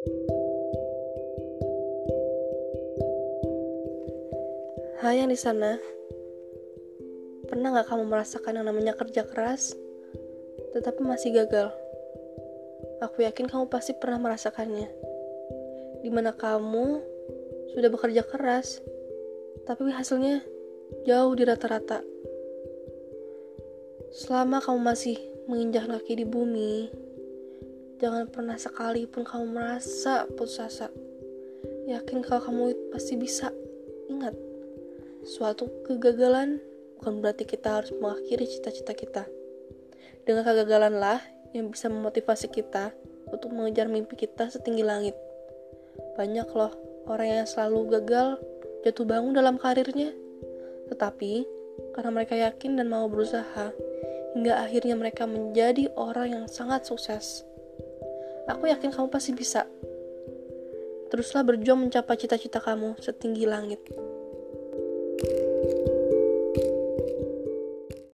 Hai yang di sana, pernah nggak kamu merasakan yang namanya kerja keras, tetapi masih gagal? Aku yakin kamu pasti pernah merasakannya. Di mana kamu sudah bekerja keras, tapi hasilnya jauh di rata-rata. Selama kamu masih menginjak kaki di bumi, jangan pernah sekalipun kamu merasa putus asa. Yakin kalau kamu pasti bisa. Ingat, Suatu kegagalan bukan berarti kita harus mengakhiri cita-cita kita. Dengan kegagalanlah yang bisa memotivasi kita untuk mengejar mimpi kita setinggi langit. Banyak loh orang yang selalu gagal jatuh bangun dalam karirnya. Tetapi karena mereka yakin dan mau berusaha, hingga akhirnya mereka menjadi orang yang sangat sukses. Aku yakin kamu pasti bisa. Teruslah berjuang mencapai cita-cita kamu setinggi langit. thank you